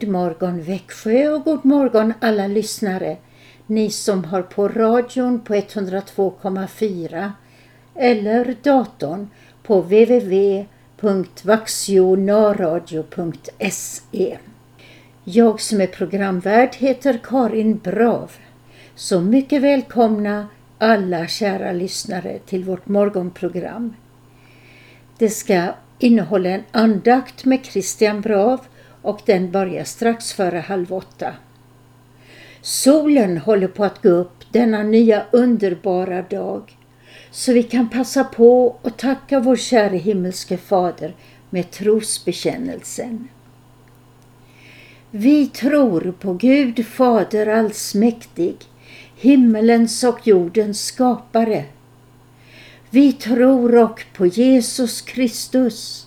God morgon Växjö och god morgon alla lyssnare. Ni som har på radion på 102,4 eller datorn på www.vaxionaradio.se. Jag som är programvärd heter Karin Brav. Så mycket välkomna alla kära lyssnare till vårt morgonprogram. Det ska innehålla en andakt med Christian Brav och den börjar strax före halv åtta. Solen håller på att gå upp denna nya underbara dag så vi kan passa på och tacka vår käre himmelske Fader med trosbekännelsen. Vi tror på Gud Fader allsmäktig, himmelens och jordens skapare. Vi tror och på Jesus Kristus,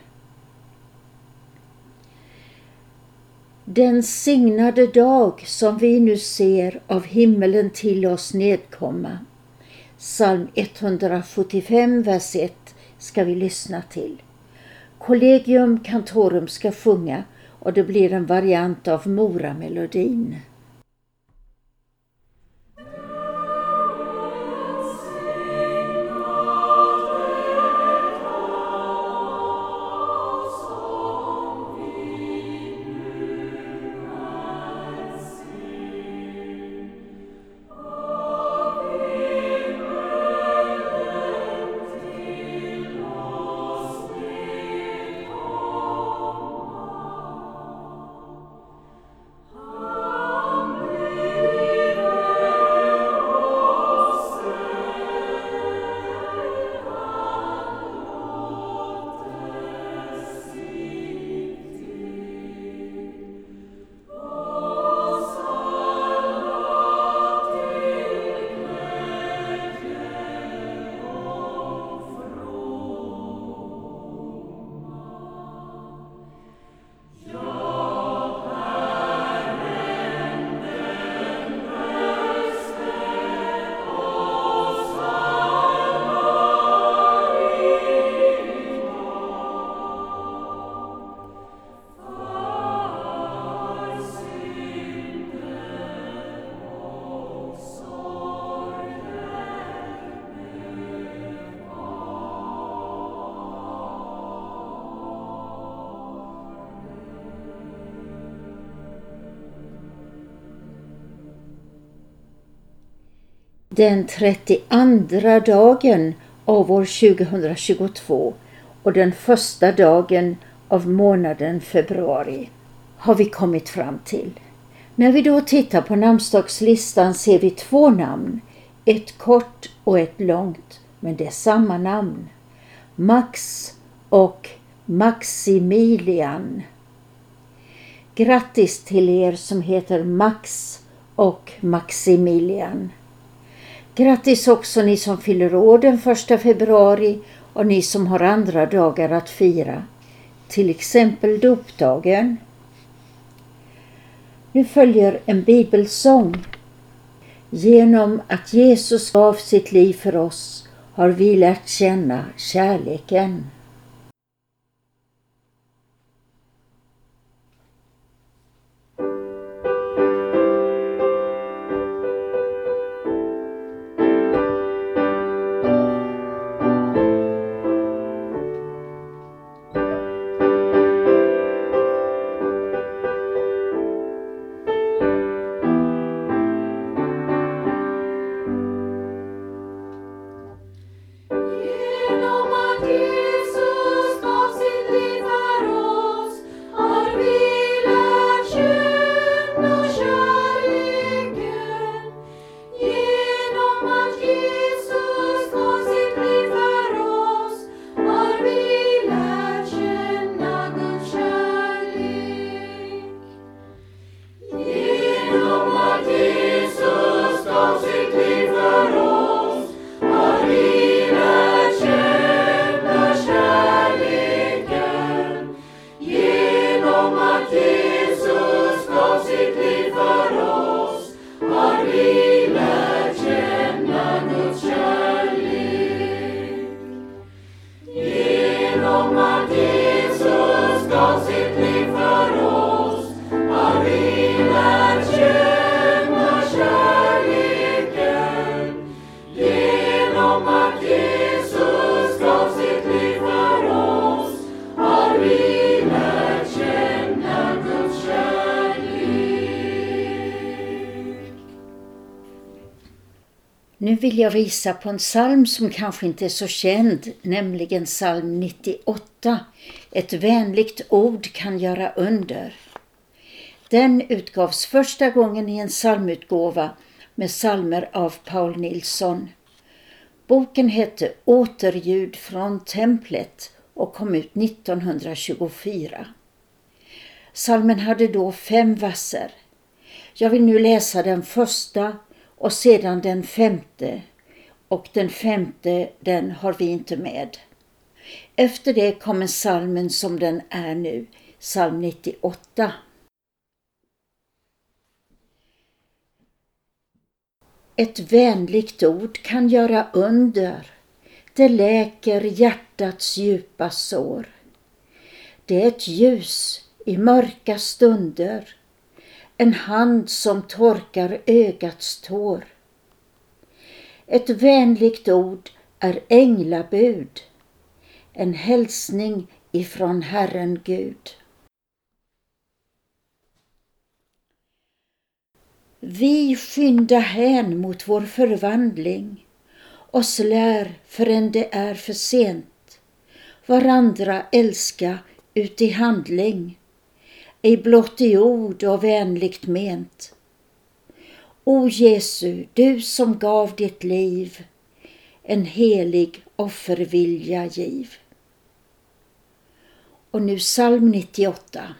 Den signade dag som vi nu ser av himmelen till oss nedkomma. Psalm 175, vers 1 ska vi lyssna till. Collegium Cantorum ska sjunga och det blir en variant av Mora-melodin. Den 32 dagen av år 2022 och den första dagen av månaden februari har vi kommit fram till. När vi då tittar på namnsdagslistan ser vi två namn, ett kort och ett långt, men det är samma namn. Max och Maximilian. Grattis till er som heter Max och Maximilian. Grattis också ni som fyller år den 1 februari och ni som har andra dagar att fira. Till exempel dopdagen. Nu följer en bibelsång. Genom att Jesus gav sitt liv för oss har vi lärt känna kärleken. Vill jag visa på en psalm som kanske inte är så känd, nämligen psalm 98. Ett vänligt ord kan göra under. Den utgavs första gången i en psalmutgåva med psalmer av Paul Nilsson. Boken hette Återljud från templet och kom ut 1924. Salmen hade då fem verser. Jag vill nu läsa den första och sedan den femte och den femte den har vi inte med. Efter det kommer salmen som den är nu, psalm 98. Ett vänligt ord kan göra under. Det läker hjärtats djupa sår. Det är ett ljus i mörka stunder. En hand som torkar ögats tår. Ett vänligt ord är änglabud. En hälsning ifrån Herren Gud. Vi skynda hän mot vår förvandling, oss lär förrän det är för sent, varandra älska ut i handling, ej blott i ord och vänligt ment. O Jesu, du som gav ditt liv, en helig offervilja giv. Och nu psalm 98.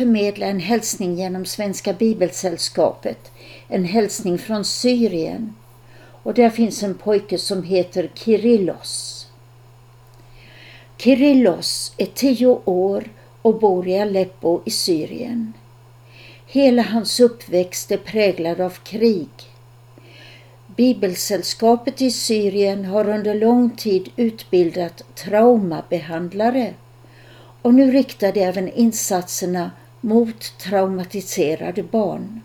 Förmedla en hälsning genom Svenska Bibelsällskapet. En hälsning från Syrien. Och där finns en pojke som heter Kirillos. Kirillos är tio år och bor i Aleppo i Syrien. Hela hans uppväxt är präglad av krig. Bibelsällskapet i Syrien har under lång tid utbildat traumabehandlare och nu riktar de även insatserna mot traumatiserade barn.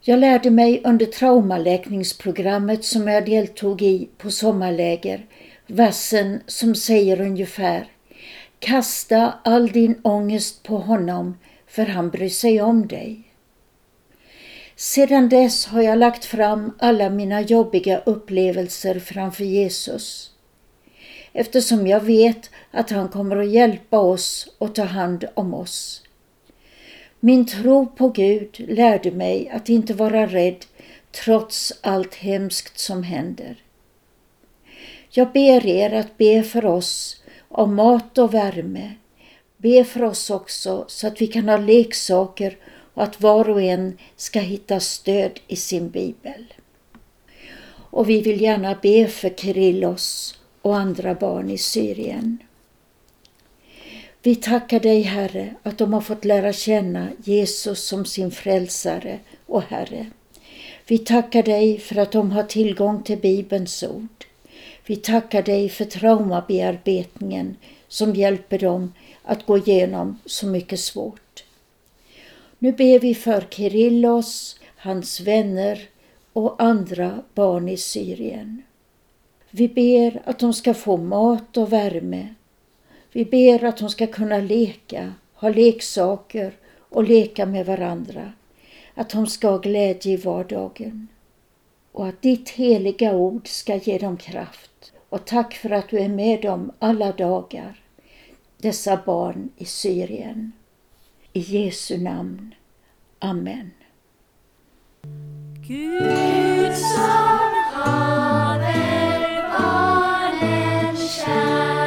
Jag lärde mig under traumaläkningsprogrammet som jag deltog i på sommarläger versen som säger ungefär Kasta all din ångest på honom för han bryr sig om dig. Sedan dess har jag lagt fram alla mina jobbiga upplevelser framför Jesus eftersom jag vet att han kommer att hjälpa oss och ta hand om oss. Min tro på Gud lärde mig att inte vara rädd trots allt hemskt som händer. Jag ber er att be för oss om mat och värme. Be för oss också så att vi kan ha leksaker och att var och en ska hitta stöd i sin bibel. Och vi vill gärna be för Kirillos och andra barn i Syrien. Vi tackar dig Herre att de har fått lära känna Jesus som sin frälsare och Herre. Vi tackar dig för att de har tillgång till Bibelns ord. Vi tackar dig för traumabearbetningen som hjälper dem att gå igenom så mycket svårt. Nu ber vi för Kirillos, hans vänner och andra barn i Syrien. Vi ber att de ska få mat och värme. Vi ber att de ska kunna leka, ha leksaker och leka med varandra. Att de ska ha glädje i vardagen. Och att ditt heliga ord ska ge dem kraft. Och tack för att du är med dem alla dagar, dessa barn i Syrien. I Jesu namn. Amen. Gud som haver barnen kär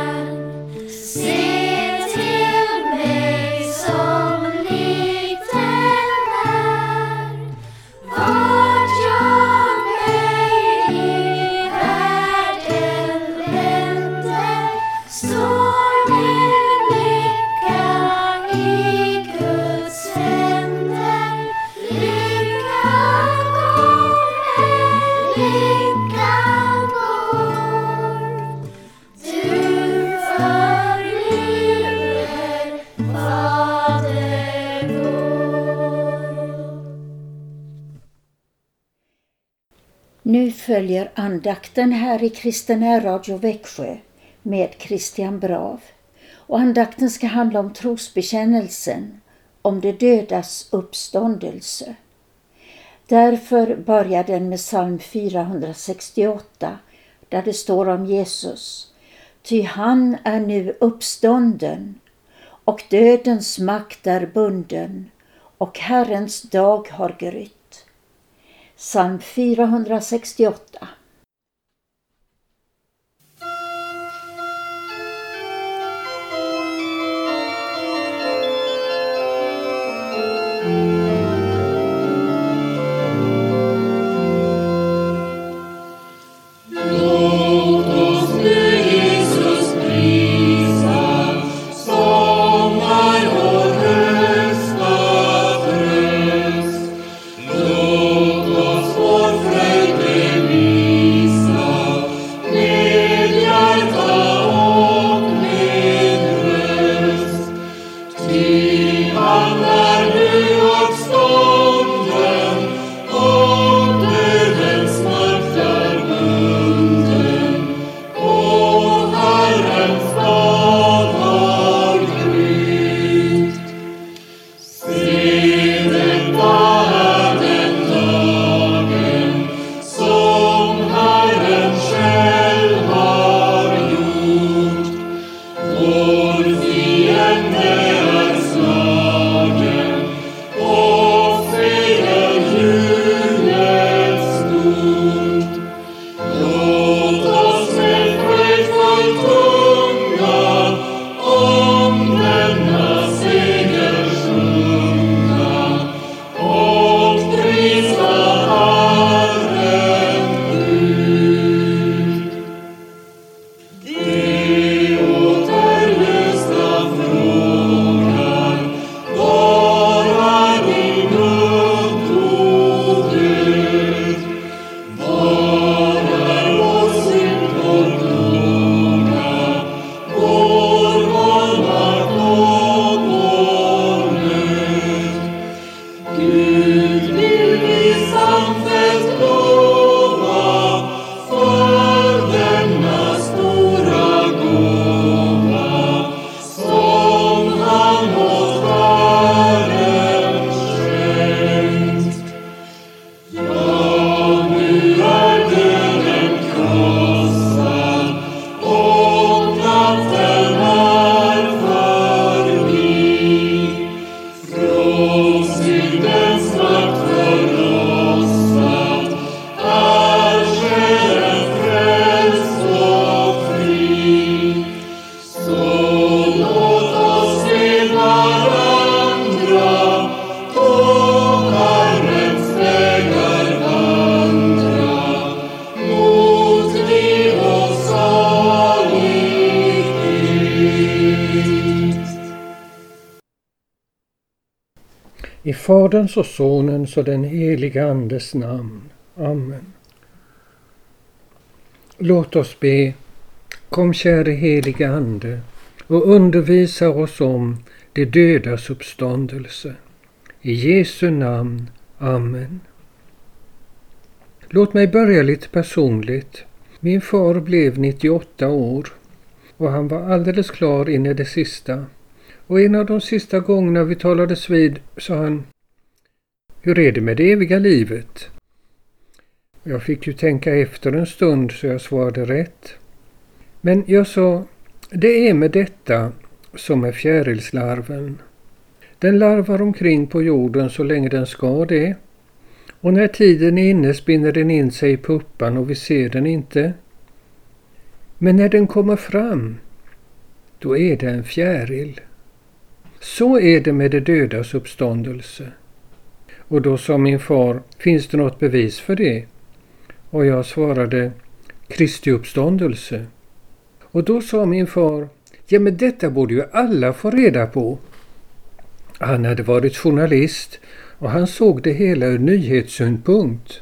följer andakten här i Kristen Radio Växjö med Christian Brav. Och andakten ska handla om trosbekännelsen, om de dödas uppståndelse. Därför börjar den med psalm 468 där det står om Jesus. Ty han är nu uppstånden och dödens makt är bunden och Herrens dag har grytt. Psalm 468 Faderns och Sonens och den helige Andes namn. Amen. Låt oss be. Kom käre helige Ande och undervisa oss om de dödas uppståndelse. I Jesu namn. Amen. Låt mig börja lite personligt. Min far blev 98 år och han var alldeles klar in i det sista. Och en av de sista gångerna vi talades vid sa han hur är det med det eviga livet? Jag fick ju tänka efter en stund så jag svarade rätt. Men jag sa Det är med detta som med fjärilslarven. Den larvar omkring på jorden så länge den ska det. Och när tiden är inne spinner den in sig i puppan och vi ser den inte. Men när den kommer fram, då är det en fjäril. Så är det med de dödas uppståndelse. Och då sa min far, finns det något bevis för det? Och jag svarade, Kristi uppståndelse. Och då sa min far, ja men detta borde ju alla få reda på. Han hade varit journalist och han såg det hela ur nyhetssynpunkt.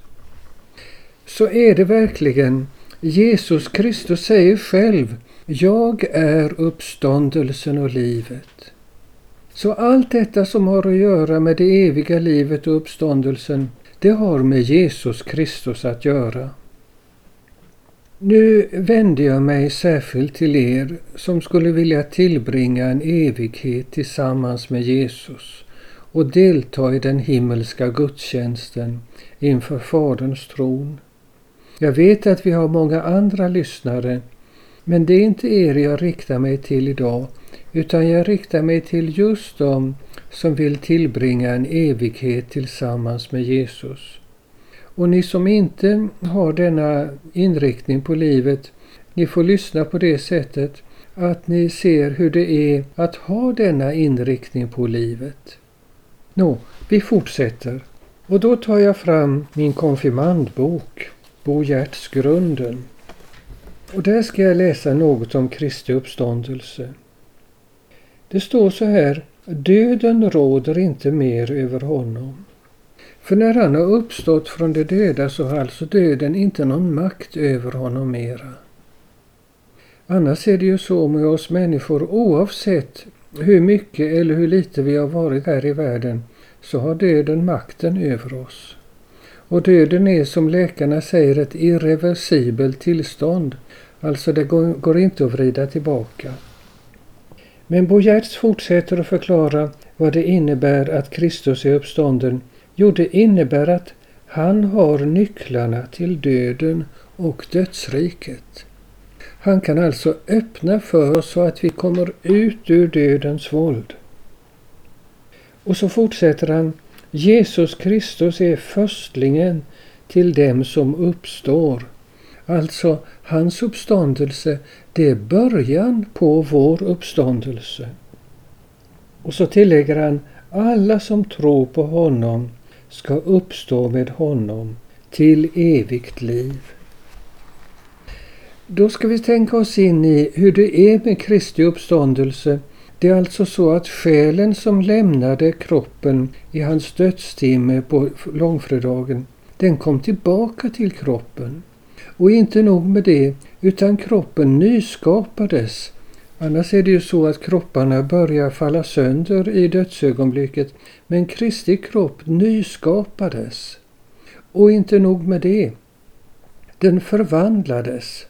Så är det verkligen. Jesus Kristus säger själv, jag är uppståndelsen och livet. Så allt detta som har att göra med det eviga livet och uppståndelsen, det har med Jesus Kristus att göra. Nu vänder jag mig särskilt till er som skulle vilja tillbringa en evighet tillsammans med Jesus och delta i den himmelska gudstjänsten inför Faderns tron. Jag vet att vi har många andra lyssnare, men det är inte er jag riktar mig till idag, utan jag riktar mig till just dem som vill tillbringa en evighet tillsammans med Jesus. Och ni som inte har denna inriktning på livet, ni får lyssna på det sättet att ni ser hur det är att ha denna inriktning på livet. Nå, vi fortsätter. Och då tar jag fram min konfirmandbok, Bo Grunden. Och där ska jag läsa något om Kristi uppståndelse. Det står så här, döden råder inte mer över honom. För när han har uppstått från de döda så har alltså döden inte någon makt över honom mera. Annars är det ju så med oss människor oavsett hur mycket eller hur lite vi har varit här i världen så har döden makten över oss. Och döden är som läkarna säger ett irreversibelt tillstånd. Alltså det går, inte att vrida tillbaka. Men Bo Giertz fortsätter att förklara vad det innebär att Kristus är uppstånden. Jo, det innebär att han har nycklarna till döden och dödsriket. Han kan alltså öppna för oss så att vi kommer ut ur dödens våld. Och så fortsätter han. Jesus Kristus är förstlingen till dem som uppstår. Alltså, hans uppståndelse, det är början på vår uppståndelse. Och så tillägger han, alla som tror på honom ska uppstå med honom till evigt liv. Då ska vi tänka oss in i hur det är med Kristi uppståndelse. Det är alltså så att själen som lämnade kroppen i hans dödstimme på långfredagen, den kom tillbaka till kroppen. Och inte nog med det, utan kroppen nyskapades. Annars är det ju så att kropparna börjar falla sönder i dödsögonblicket. Men Kristi kropp nyskapades. Och inte nog med det. Den förvandlades.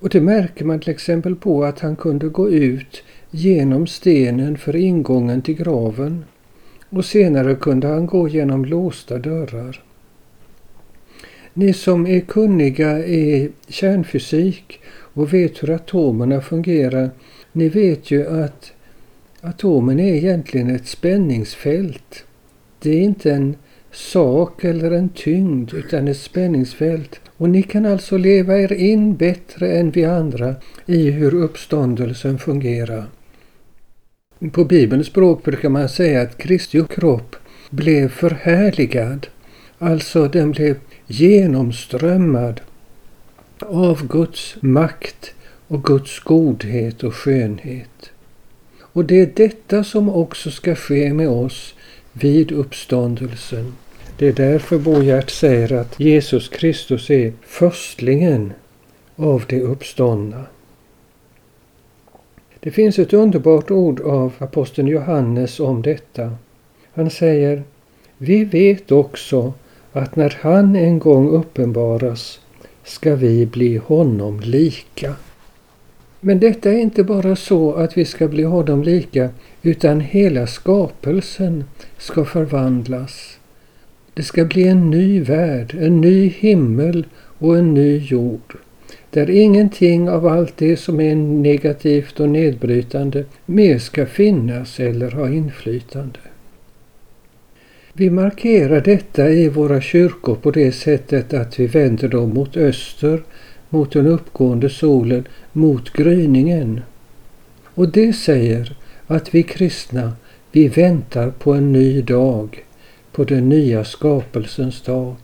Och det märker man till exempel på att han kunde gå ut genom stenen för ingången till graven och senare kunde han gå genom låsta dörrar. Ni som är kunniga i kärnfysik och vet hur atomerna fungerar, ni vet ju att atomen är egentligen ett spänningsfält. Det är inte en sak eller en tyngd utan ett spänningsfält. Och ni kan alltså leva er in bättre än vi andra i hur uppståndelsen fungerar. På Bibelns språk brukar man säga att Kristi kropp blev förhärligad. Alltså den blev genomströmmad av Guds makt och Guds godhet och skönhet. Och det är detta som också ska ske med oss vid uppståndelsen. Det är därför Bo säger att Jesus Kristus är förstlingen av de uppståndna. Det finns ett underbart ord av aposteln Johannes om detta. Han säger Vi vet också att när han en gång uppenbaras ska vi bli honom lika. Men detta är inte bara så att vi ska bli honom lika, utan hela skapelsen ska förvandlas. Det ska bli en ny värld, en ny himmel och en ny jord där ingenting av allt det som är negativt och nedbrytande mer ska finnas eller ha inflytande. Vi markerar detta i våra kyrkor på det sättet att vi vänder dem mot öster, mot den uppgående solen, mot gryningen. Och det säger att vi kristna, vi väntar på en ny dag, på den nya skapelsens dag.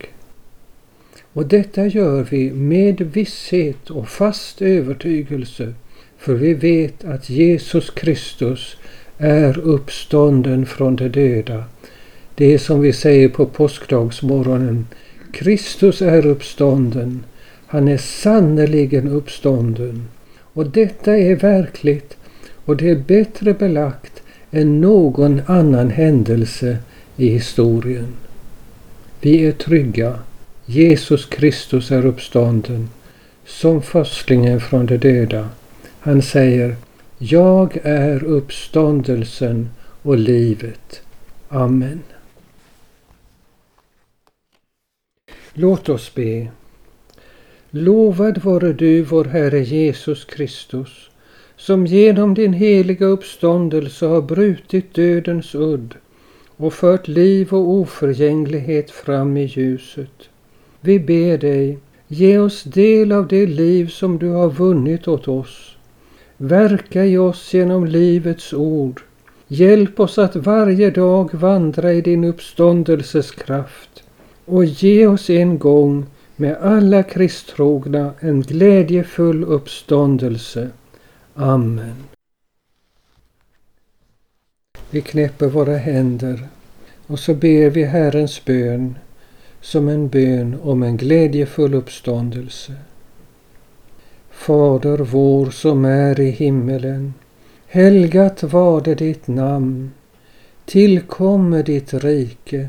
Och detta gör vi med visshet och fast övertygelse, för vi vet att Jesus Kristus är uppstånden från de döda. Det är som vi säger på påskdagsmorgonen. Kristus är uppstånden. Han är sannerligen uppstånden. Och detta är verkligt och det är bättre belagt än någon annan händelse i historien. Vi är trygga Jesus Kristus är uppstånden som förstlingen från de döda. Han säger Jag är uppståndelsen och livet. Amen. Låt oss be. Lovad vare du, vår Herre Jesus Kristus, som genom din heliga uppståndelse har brutit dödens udd och fört liv och oförgänglighet fram i ljuset. Vi ber dig, ge oss del av det liv som du har vunnit åt oss. Verka i oss genom livets ord. Hjälp oss att varje dag vandra i din uppståndelses kraft och ge oss en gång med alla kristtrogna en glädjefull uppståndelse. Amen. Vi knäpper våra händer och så ber vi Herrens bön som en bön om en glädjefull uppståndelse. Fader vår som är i himmelen. Helgat varde ditt namn. Tillkommer ditt rike.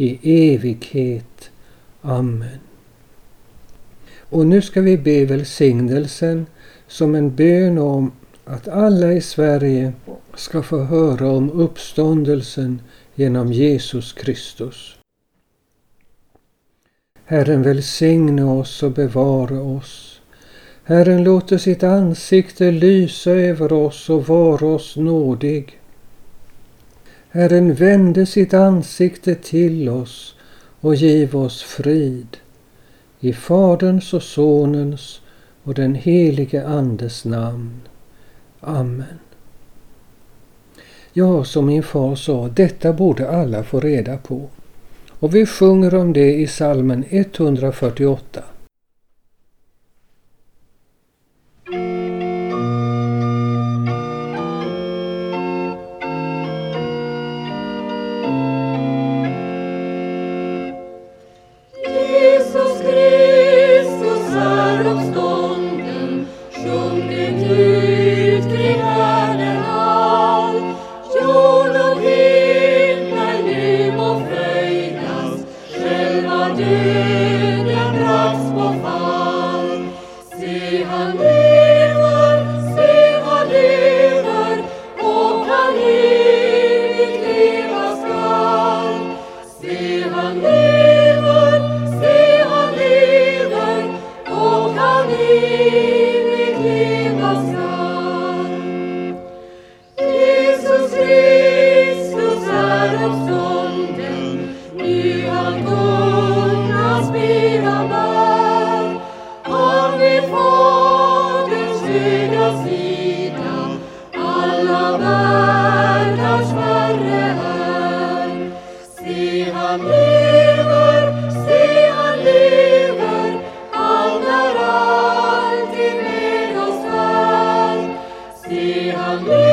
i evighet. Amen. Och nu ska vi be välsignelsen som en bön om att alla i Sverige ska få höra om uppståndelsen genom Jesus Kristus. Herren välsigne oss och bevara oss. Herren låter sitt ansikte lysa över oss och vara oss nådig. Herren vände sitt ansikte till oss och giv oss frid. I Faderns och Sonens och den helige Andes namn. Amen. Ja, som min far sa, detta borde alla få reda på. Och vi sjunger om det i salmen 148. Hallelujah.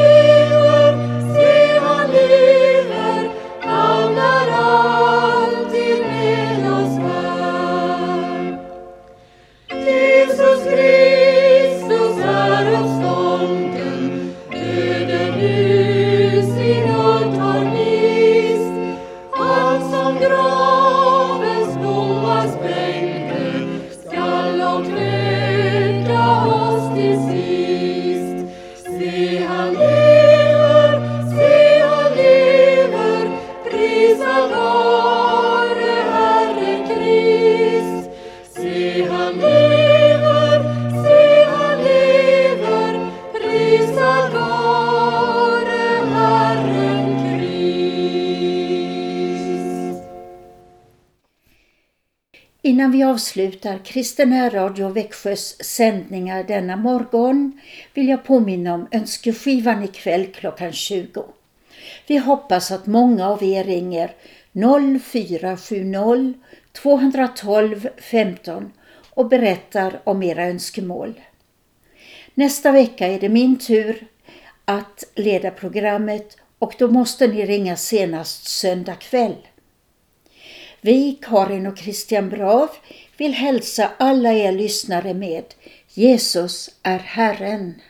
Avslutar Kristen Radio Växjös sändningar denna morgon vill jag påminna om önskeskivan ikväll klockan 20. Vi hoppas att många av er ringer 0470 212 15 och berättar om era önskemål. Nästa vecka är det min tur att leda programmet och då måste ni ringa senast söndag kväll. Vi, Karin och Christian Brav, vill hälsa alla er lyssnare med Jesus är Herren.